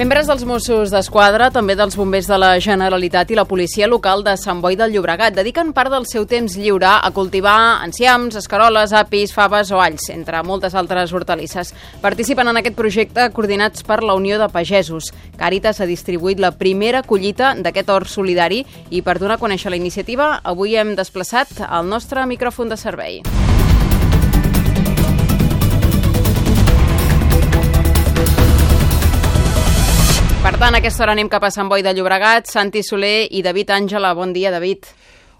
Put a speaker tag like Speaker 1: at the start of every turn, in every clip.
Speaker 1: Membres dels Mossos d'Esquadra, també dels bombers de la Generalitat i la policia local de Sant Boi del Llobregat dediquen part del seu temps lliure a cultivar enciams, escaroles, apis, faves o alls, entre moltes altres hortalisses. Participen en aquest projecte coordinats per la Unió de Pagesos. Càritas ha distribuït la primera collita d'aquest hort solidari i per donar a conèixer la iniciativa avui hem desplaçat el nostre micròfon de servei. Tant, a aquesta hora anem cap a Sant Boi de Llobregat, Santi Soler i David Àngela. Bon dia, David.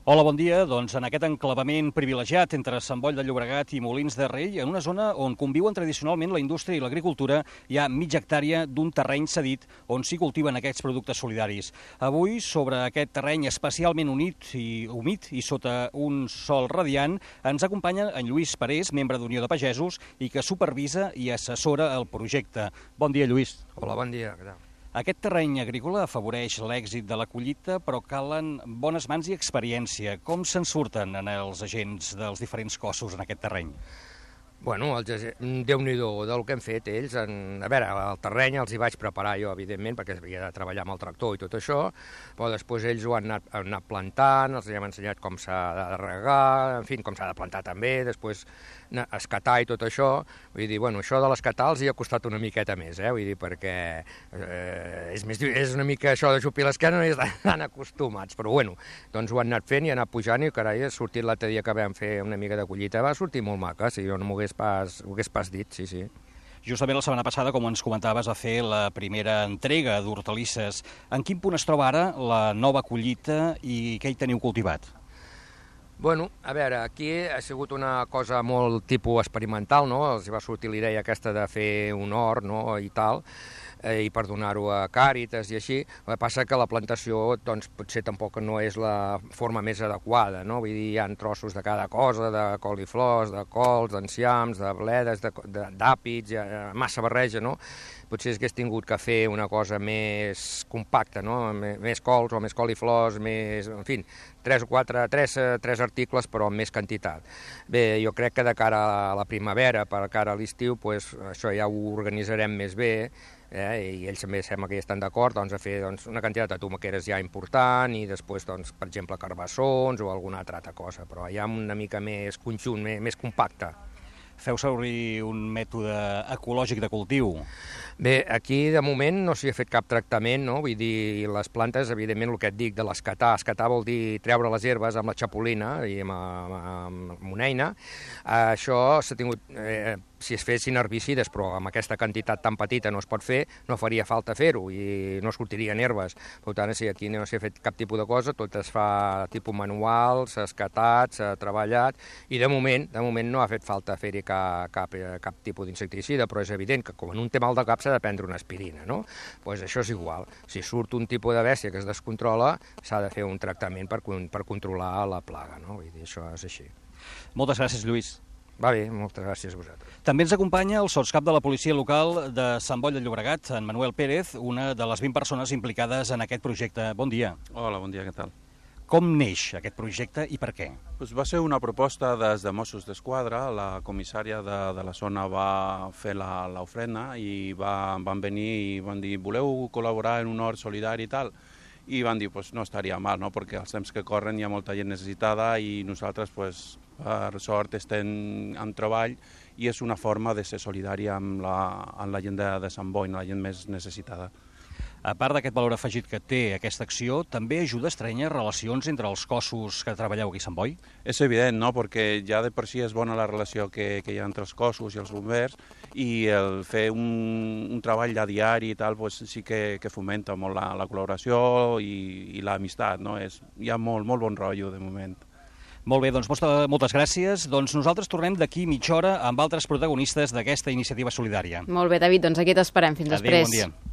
Speaker 2: Hola, bon dia. Doncs en aquest enclavament privilegiat entre Sant Boi de Llobregat i Molins de Rei, en una zona on conviuen tradicionalment la indústria i l'agricultura, hi ha mitja hectàrea d'un terreny cedit on s'hi cultiven aquests productes solidaris. Avui, sobre aquest terreny especialment unit i humit i sota un sol radiant, ens acompanya en Lluís Parés, membre d'Unió de Pagesos, i que supervisa i assessora el projecte. Bon dia, Lluís.
Speaker 3: Hola, bon dia. Què tal?
Speaker 2: Aquest terreny agrícola afavoreix l'èxit de la collita, però calen bones mans i experiència. Com se'n surten en els agents dels diferents cossos en aquest terreny?
Speaker 3: Bueno, déu-n'hi-do del que hem fet ells. En, a veure, el terreny els hi vaig preparar jo, evidentment, perquè havia de treballar amb el tractor i tot això, però després ells ho han anat, han anat plantant, els hem ensenyat com s'ha de regar, en fi, com s'ha de plantar també, després escatar i tot això, vull dir, bueno, això de l'escatar els hi ha costat una miqueta més, eh? vull dir, perquè eh, és, més, és una mica això de xupir l'esquena, no hi estan acostumats, però bueno, doncs ho han anat fent i han anat pujant i carai, ha sortit l'altre dia que vam fer una mica de collita, va sortir molt maca, si jo no m'ho hagués, pas, ho hagués pas dit, sí, sí.
Speaker 2: Justament la setmana passada, com ens comentaves, a fer la primera entrega d'hortalisses. En quin punt es troba ara la nova collita i què hi teniu cultivat?
Speaker 3: Bueno, a veure, aquí ha sigut una cosa molt tipus experimental, no? Els va sortir l'idea aquesta de fer un hort, no?, i tal, eh, i per donar-ho a Càritas i així. El que passa que la plantació, doncs, potser tampoc no és la forma més adequada, no? Vull dir, hi ha trossos de cada cosa, de coliflors, de cols, d'enciams, de bledes, d'àpids, massa barreja, no? potser hagués tingut que fer una cosa més compacta, no? més cols o més coliflors, més, en fi, tres o quatre, tres, tres articles però amb més quantitat. Bé, jo crec que de cara a la primavera, per cara a l'estiu, pues, això ja ho organitzarem més bé, eh? i ells també sembla que hi estan d'acord doncs, a fer doncs, una quantitat de tomaqueres ja important i després, doncs, per exemple, carbassons o alguna altra cosa, però ja una mica més conjunt, més, més compacte.
Speaker 2: Feu servir un mètode ecològic de cultiu?
Speaker 3: Bé, aquí de moment no s'hi ha fet cap tractament, no? Vull dir, les plantes, evidentment, el que et dic de l'escatar, escatar vol dir treure les herbes amb la xapolina i amb, amb, amb una eina. Això s'ha tingut... Eh, si es fessin herbicides, però amb aquesta quantitat tan petita no es pot fer, no faria falta fer-ho i no sortirien herbes. Per tant, si aquí no s'ha fet cap tipus de cosa, tot es fa tipus manual, s'ha escatat, s'ha treballat, i de moment, de moment no ha fet falta fer-hi cap, cap, cap tipus d'insecticida, però és evident que com en un té mal de cap s'ha de prendre una aspirina, no? Doncs pues això és igual. Si surt un tipus de bèstia que es descontrola, s'ha de fer un tractament per, per controlar la plaga, no? Vull dir, això és així.
Speaker 2: Moltes gràcies, Lluís.
Speaker 3: Va bé, moltes gràcies a vosaltres.
Speaker 2: També ens acompanya el sotscap de la policia local de Sant Boi de Llobregat, en Manuel Pérez, una de les 20 persones implicades en aquest projecte. Bon dia.
Speaker 4: Hola, bon dia, què tal?
Speaker 2: Com neix aquest projecte i per què?
Speaker 4: Pues va ser una proposta des de Mossos d'Esquadra, la comissària de, de la zona va fer l'ofrena i va, van venir i van dir voleu col·laborar en un hort solidari i tal? i van dir pues, no estaria mal, no? perquè els temps que corren hi ha molta gent necessitada i nosaltres pues, per sort estem en treball i és una forma de ser solidària amb la, amb la gent de, de Sant Boi, la gent més necessitada.
Speaker 2: A part d'aquest valor afegit que té aquesta acció, també ajuda a estrènyer relacions entre els cossos que treballeu aquí a Sant Boi?
Speaker 4: És evident, no?, perquè ja de per si és bona la relació que, que hi ha entre els cossos i els bombers i el fer un, un treball de diari i tal, pues, sí que, que fomenta molt la, la col·laboració i, i l'amistat, no? És, hi ha molt, molt bon rotllo de moment.
Speaker 2: Molt bé, doncs moltes gràcies. Doncs nosaltres tornem d'aquí mitja hora amb altres protagonistes d'aquesta iniciativa solidària.
Speaker 1: Molt bé, David, doncs aquí t'esperem. Fins
Speaker 2: Adéu,
Speaker 1: després.
Speaker 2: bon dia.